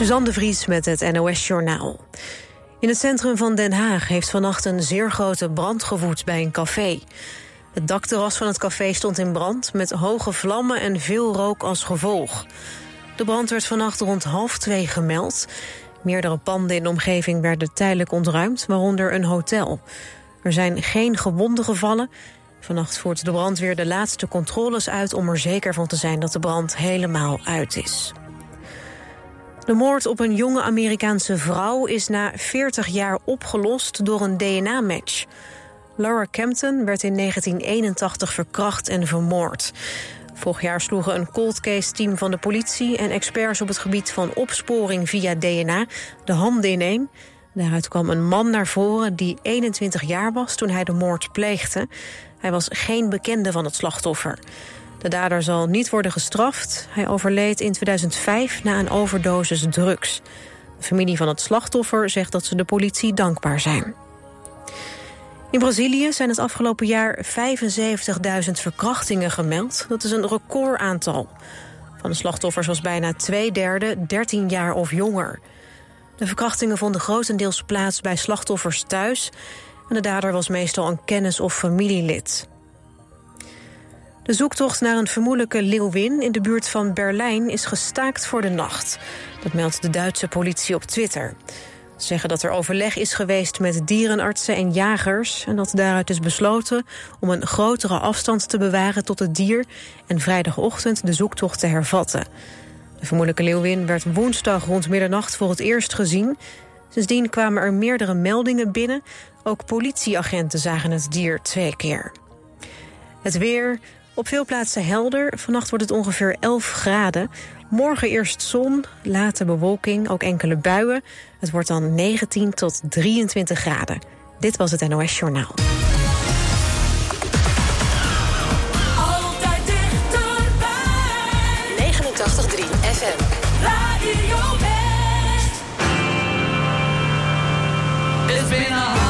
Suzanne Vries met het NOS Journaal. In het centrum van Den Haag heeft vannacht een zeer grote brand gewoed bij een café. Het dakterras van het café stond in brand met hoge vlammen en veel rook als gevolg. De brand werd vannacht rond half twee gemeld. Meerdere panden in de omgeving werden tijdelijk ontruimd, waaronder een hotel. Er zijn geen gewonden gevallen. Vannacht voert de brandweer de laatste controles uit om er zeker van te zijn dat de brand helemaal uit is. De moord op een jonge Amerikaanse vrouw is na 40 jaar opgelost door een DNA-match. Laura Campton werd in 1981 verkracht en vermoord. Vorig jaar sloegen een cold case team van de politie en experts op het gebied van opsporing via DNA de handen ineen. Daaruit kwam een man naar voren die 21 jaar was toen hij de moord pleegde. Hij was geen bekende van het slachtoffer. De dader zal niet worden gestraft. Hij overleed in 2005 na een overdosis drugs. De familie van het slachtoffer zegt dat ze de politie dankbaar zijn. In Brazilië zijn het afgelopen jaar 75.000 verkrachtingen gemeld. Dat is een recordaantal. Van de slachtoffers was bijna twee derde 13 jaar of jonger. De verkrachtingen vonden grotendeels plaats bij slachtoffers thuis... en de dader was meestal een kennis- of familielid. De zoektocht naar een vermoedelijke leeuwin in de buurt van Berlijn is gestaakt voor de nacht. Dat meldt de Duitse politie op Twitter. Ze zeggen dat er overleg is geweest met dierenartsen en jagers... en dat daaruit is besloten om een grotere afstand te bewaren tot het dier... en vrijdagochtend de zoektocht te hervatten. De vermoedelijke leeuwin werd woensdag rond middernacht voor het eerst gezien. Sindsdien kwamen er meerdere meldingen binnen. Ook politieagenten zagen het dier twee keer. Het weer, op veel plaatsen helder. Vannacht wordt het ongeveer 11 graden. Morgen eerst zon, later bewolking, ook enkele buien. Het wordt dan 19 tot 23 graden. Dit was het NOS Journaal. Altijd dichterbij. 89.3 FM. Radio West. It's been a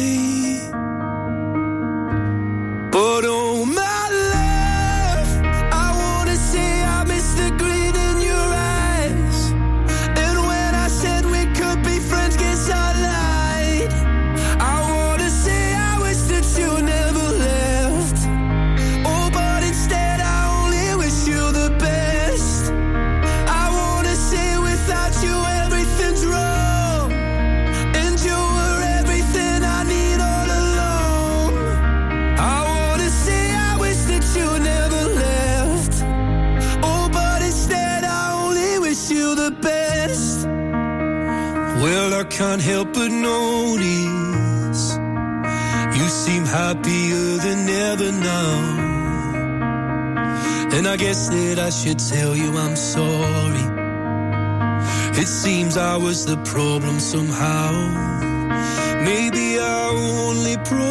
guess that I should tell you I'm sorry. It seems I was the problem somehow. Maybe I only.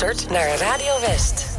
luistert naar Radio West.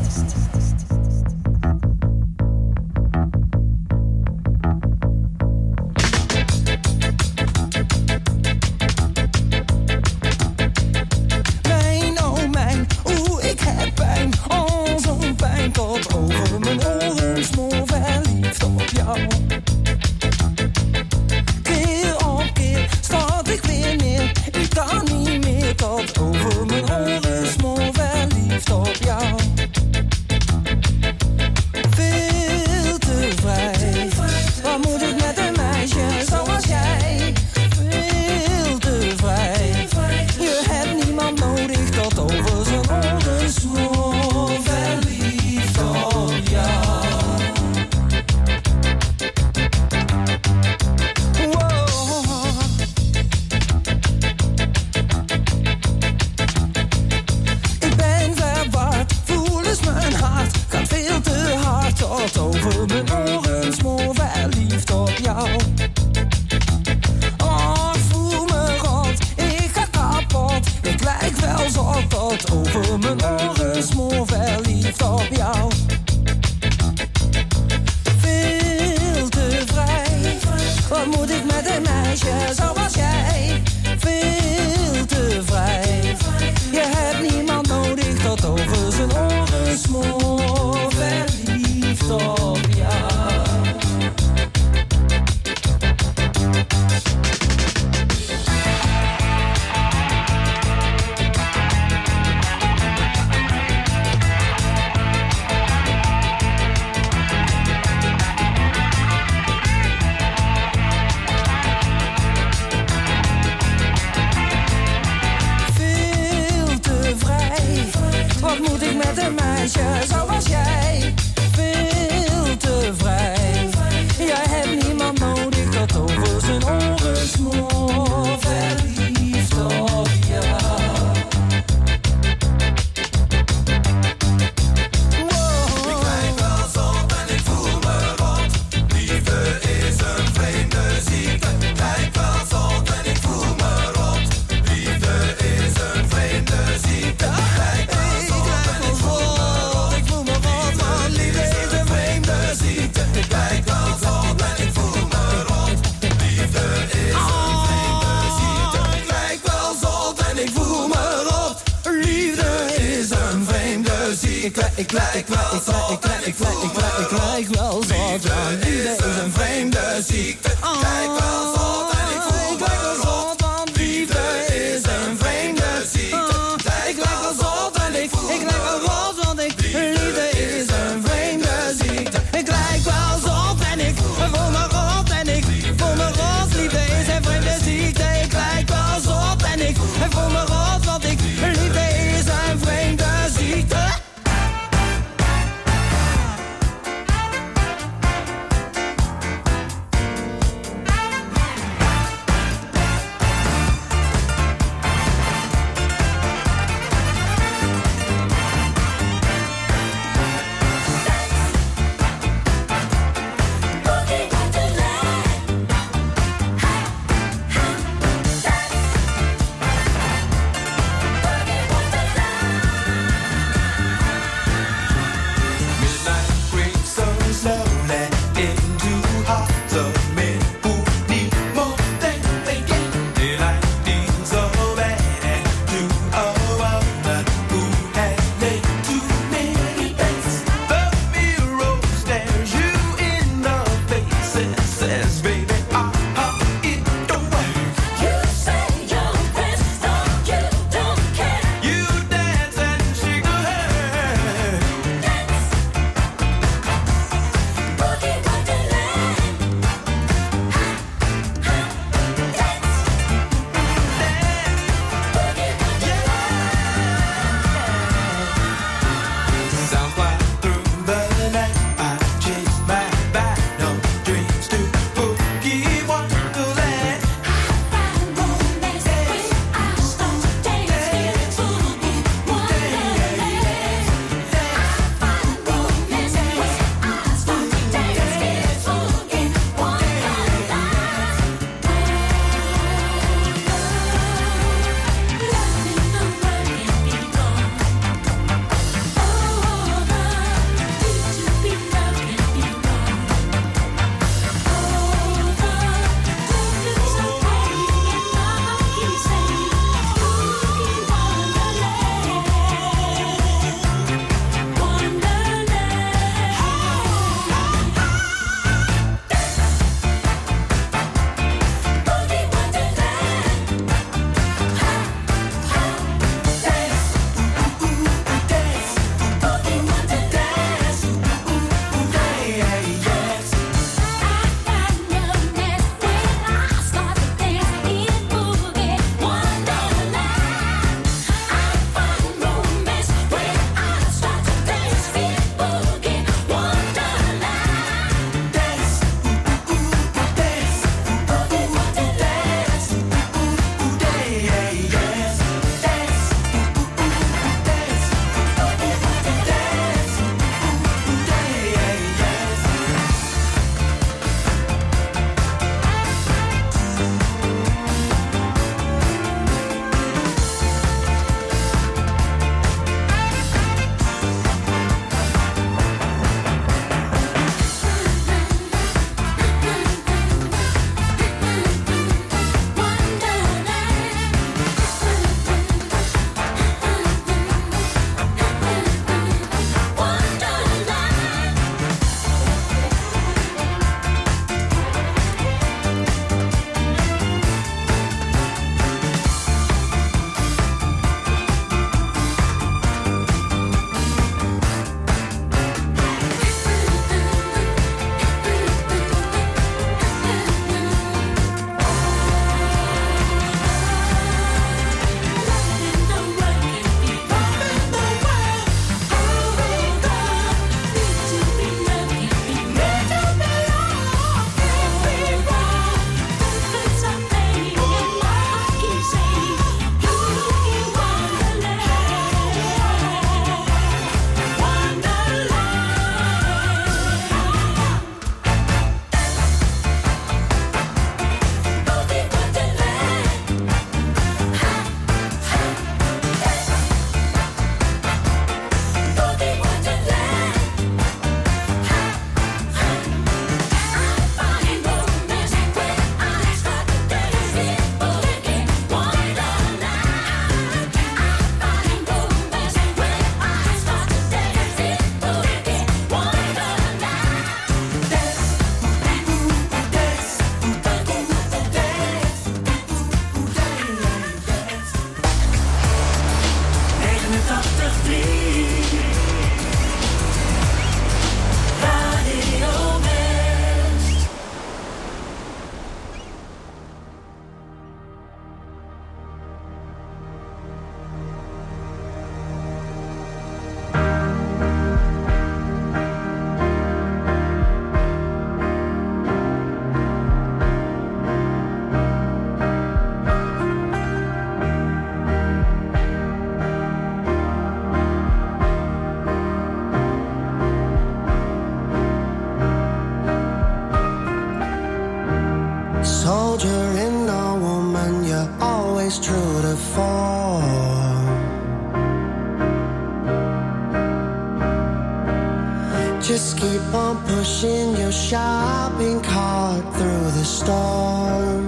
keep on pushing your shopping cart through the storm.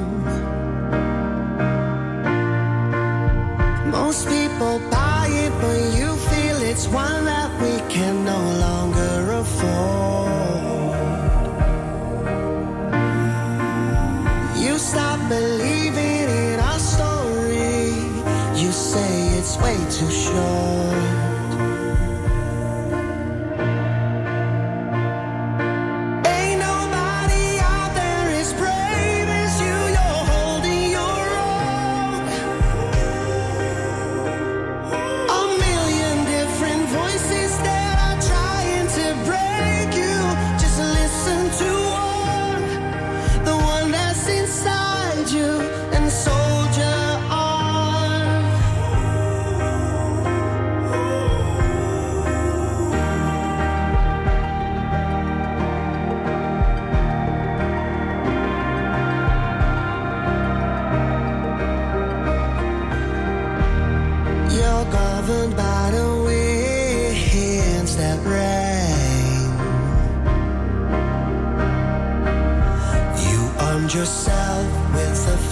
Most people buy it, but you feel it's one that we can no longer afford. You stop believing in our story, you say it's way too short.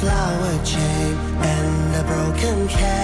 flower chain and a broken cat.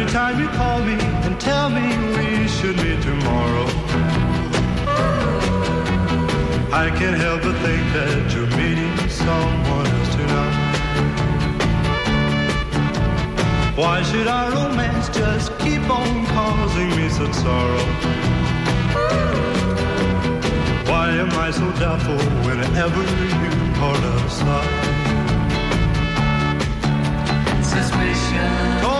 every time you call me and tell me we should meet tomorrow. I can't help but think that you're meeting someone else tonight. Why should our romance just keep on causing me such sorrow? Why am I so doubtful whenever you part us up? Suspicion. Oh,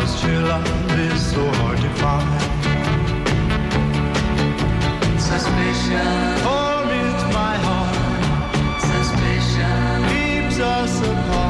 Cause true love is so hard to find. Suspicion. Torment my heart. Suspicion. Keeps us apart.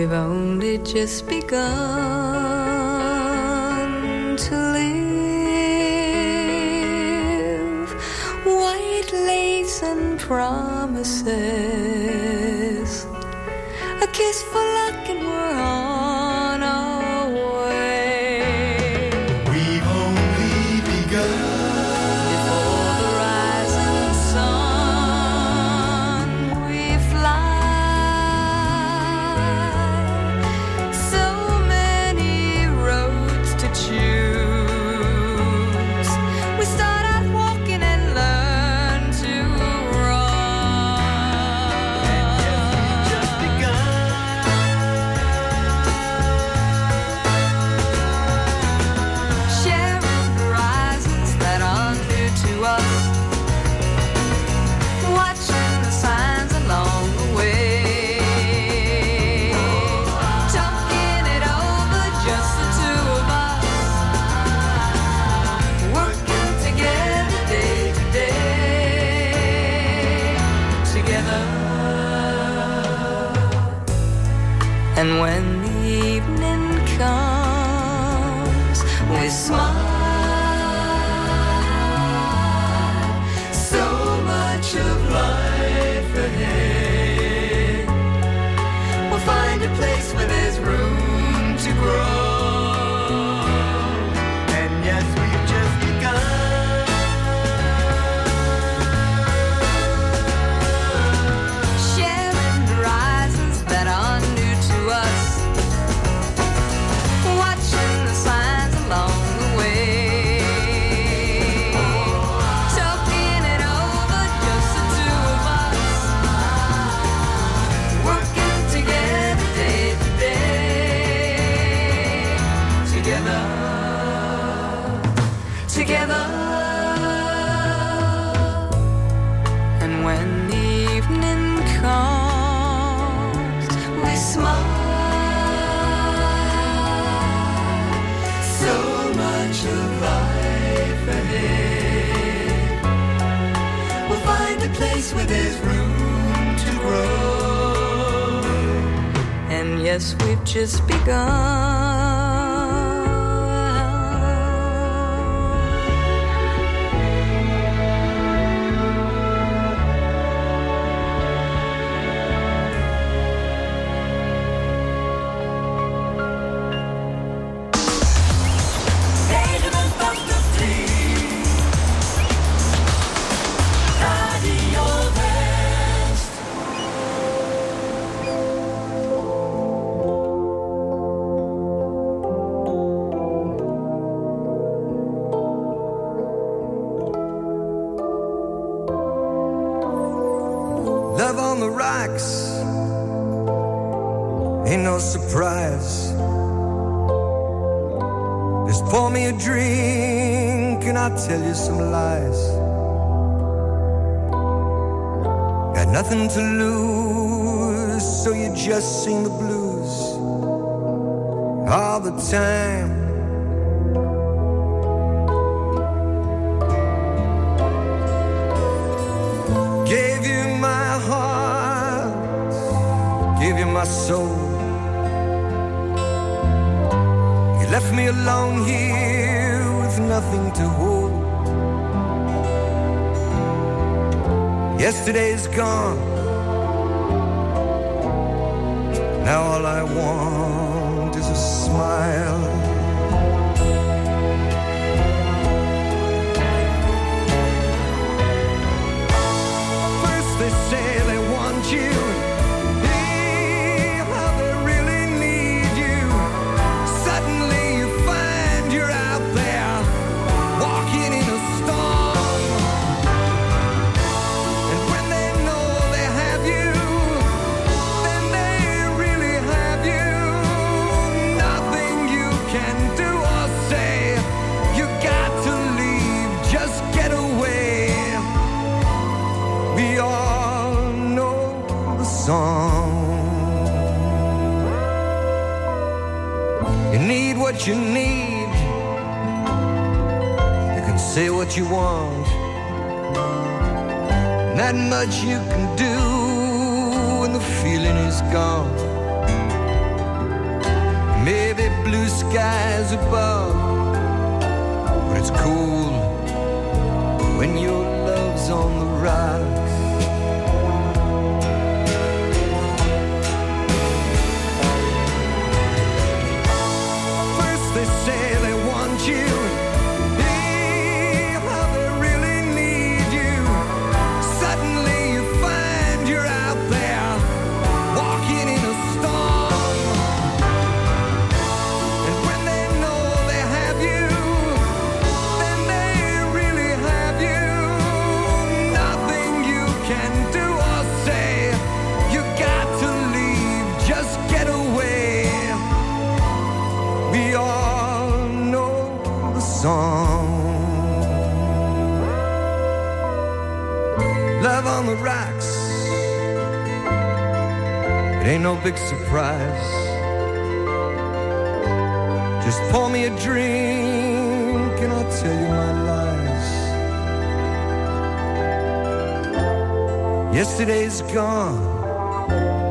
We've only just begun to live. White lace and promises. place where there's room to grow. And yes, we've just begun. Tell you some lies. Got nothing to lose, so you just sing the blues all the time. Yesterday's gone. Now all I want big surprise. Just pour me a drink and I'll tell you my lies. Yesterday's gone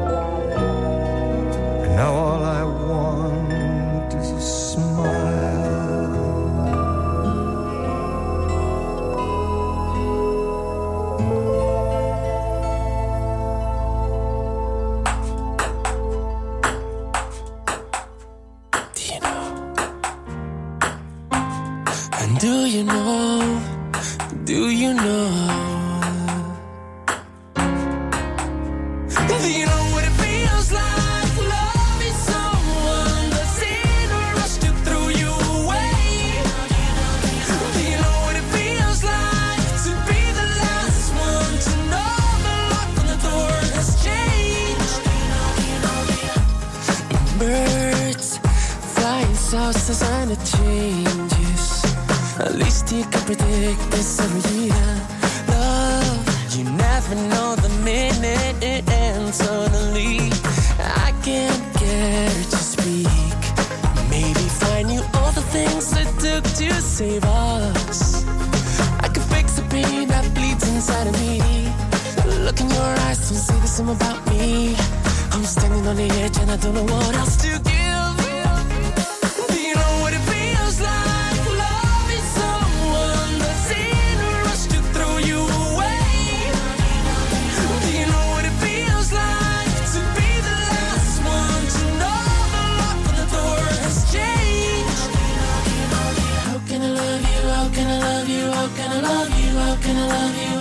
gonna love you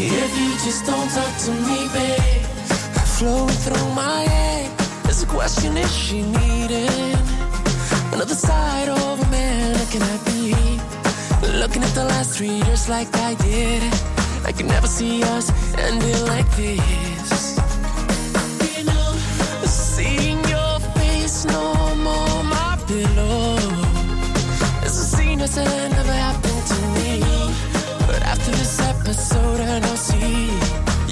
if you just don't talk to me, babe. Got flowing through my head. There's a question: Is she needing another side of a man? Looking at me, looking at the last three years like I did. I could never see us ending like this. You know, seeing your face no more, my pillow. It's a scene that's episode and I'll see.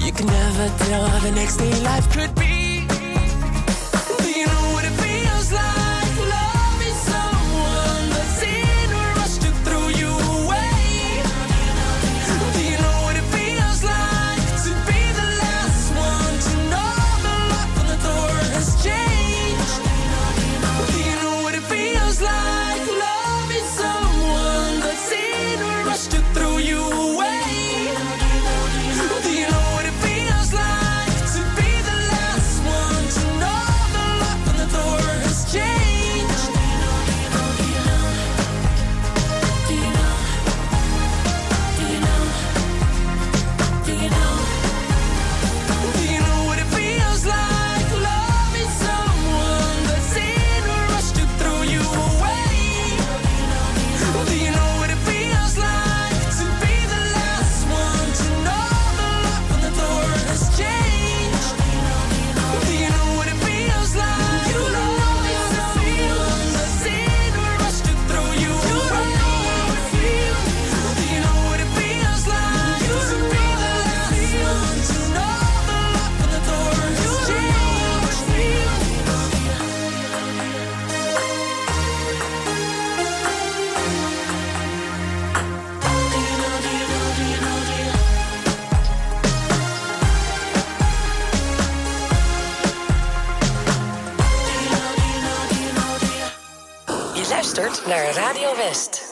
You can never tell how the next day life could be. Radio West.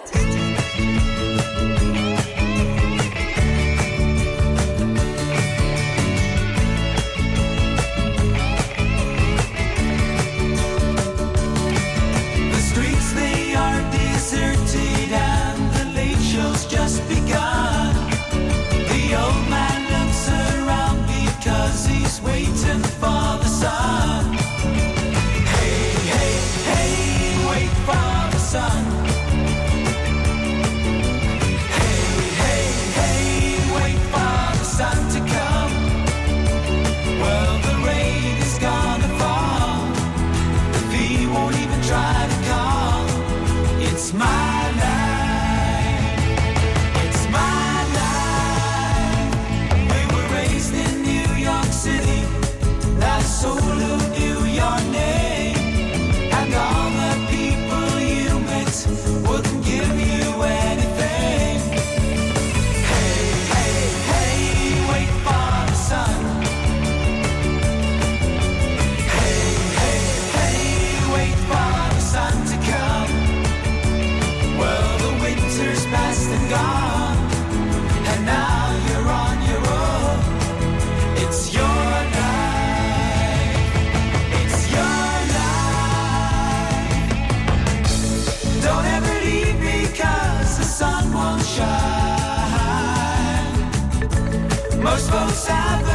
Most folks haven't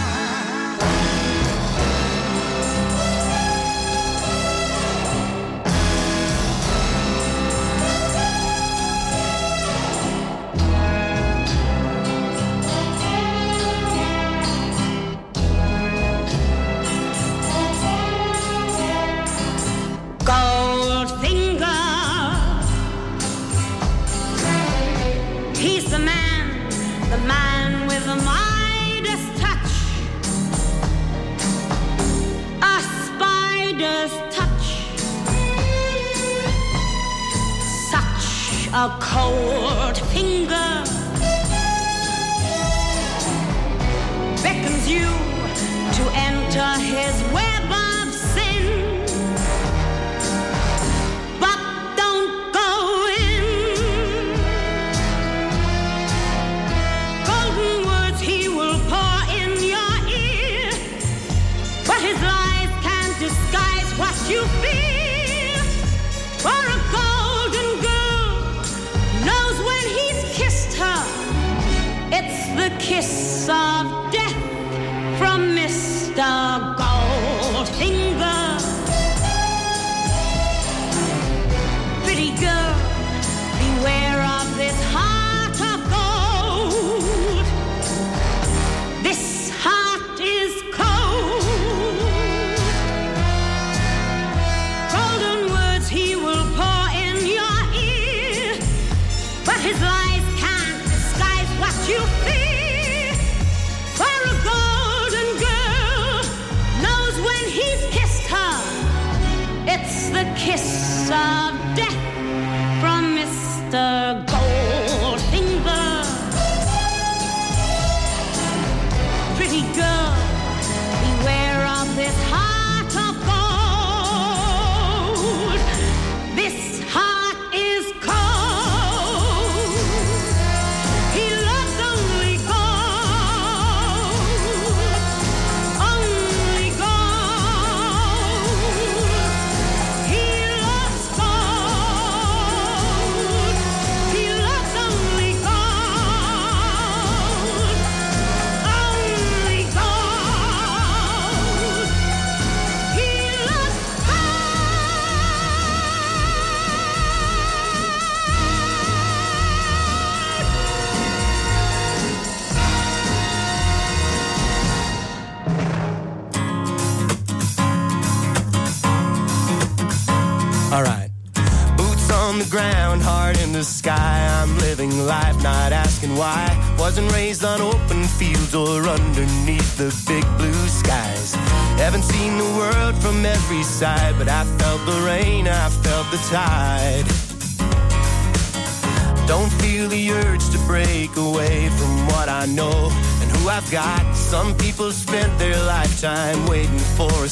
Oh.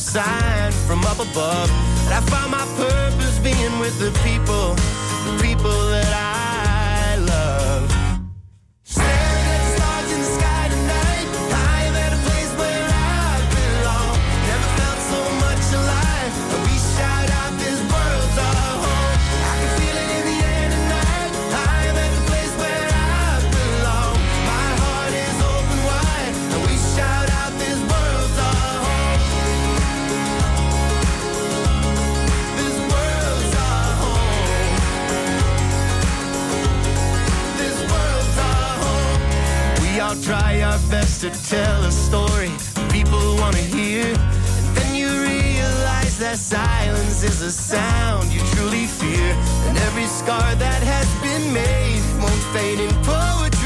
sign from up above. And I found my purpose being with the people that silence is a sound you truly fear. And every scar that has been made won't fade in poetry.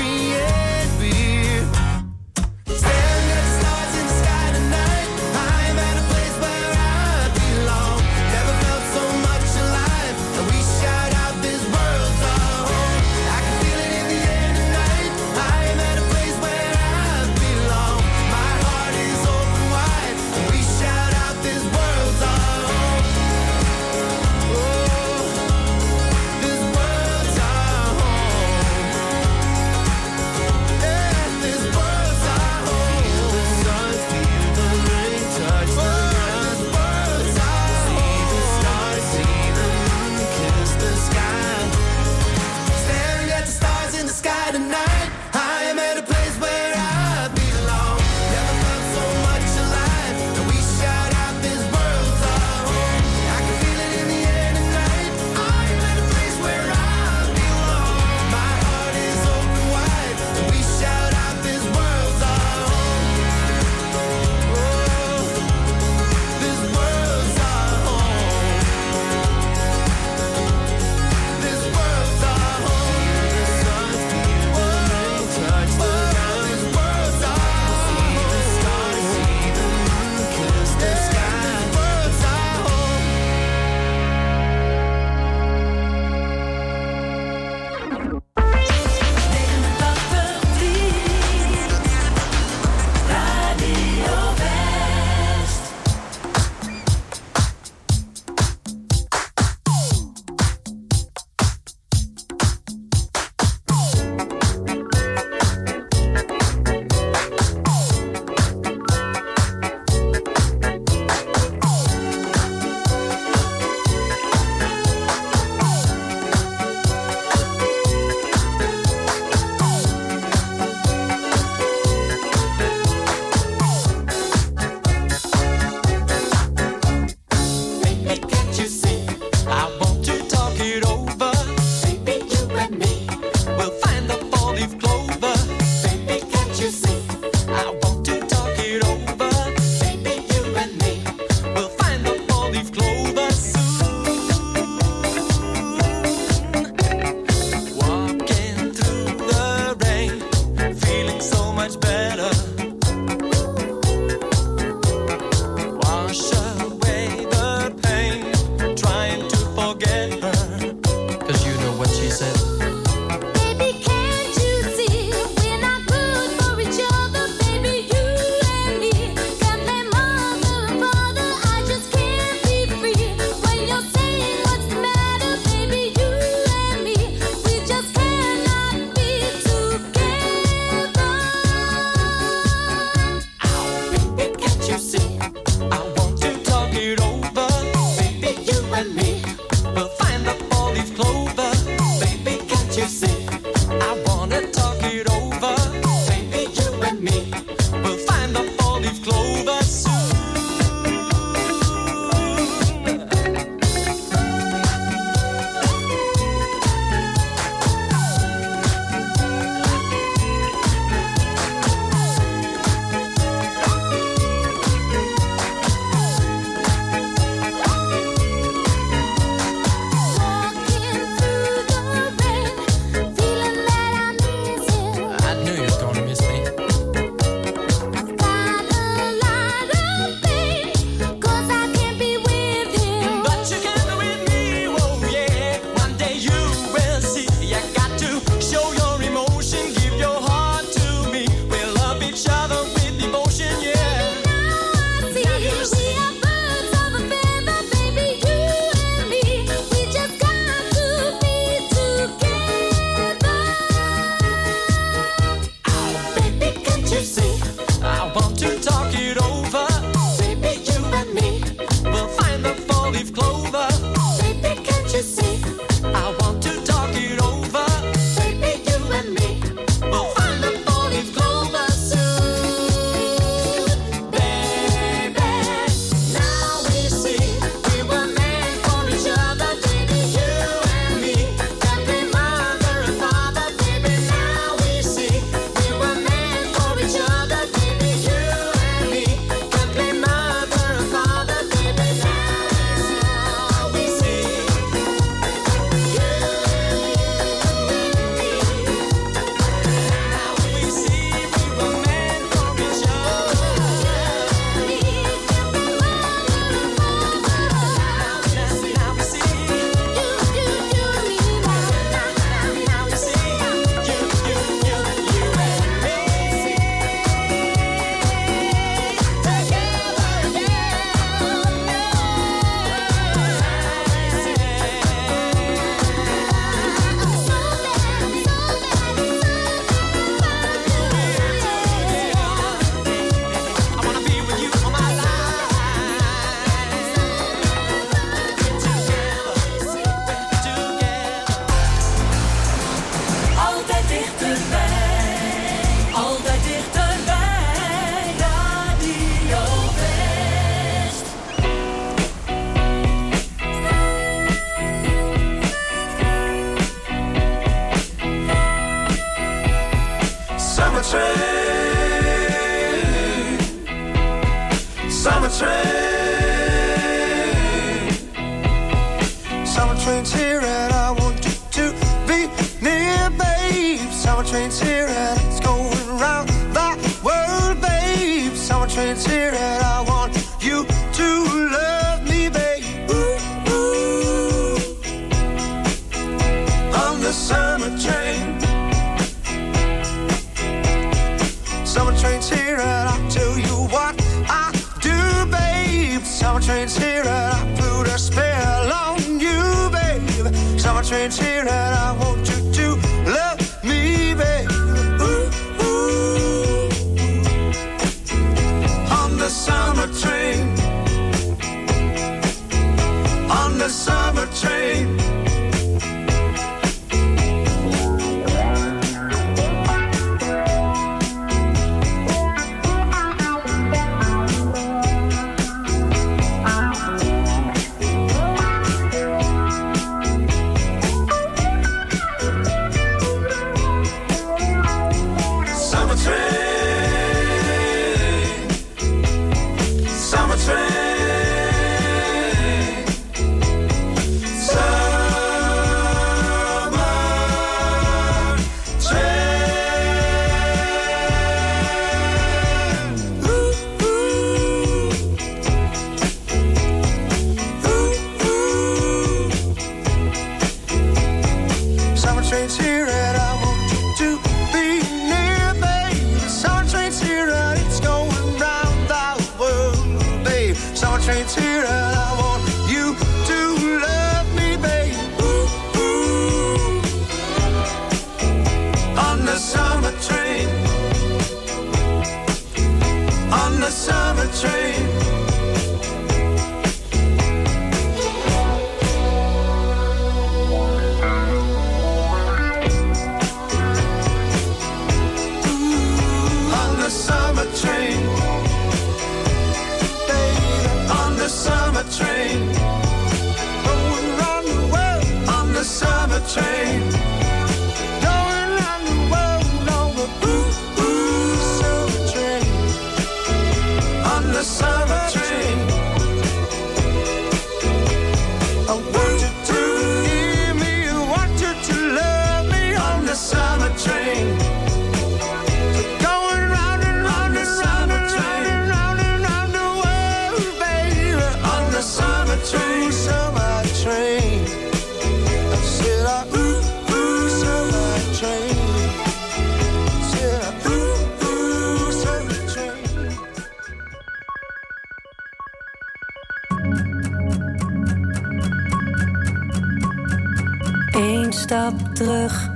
Terug.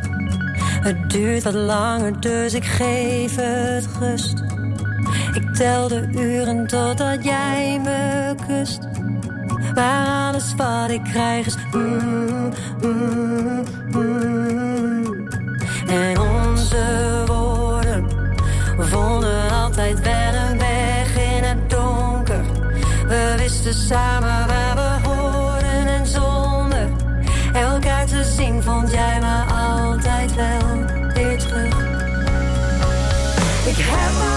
Het duurt wat langer, dus ik geef het rust. Ik tel de uren totdat jij me kust. Maar alles wat ik krijg is mm, mm, mm. En onze woorden vonden altijd wel een weg in het donker. We wisten samen waar we vond jij me altijd wel weer terug. Ik heb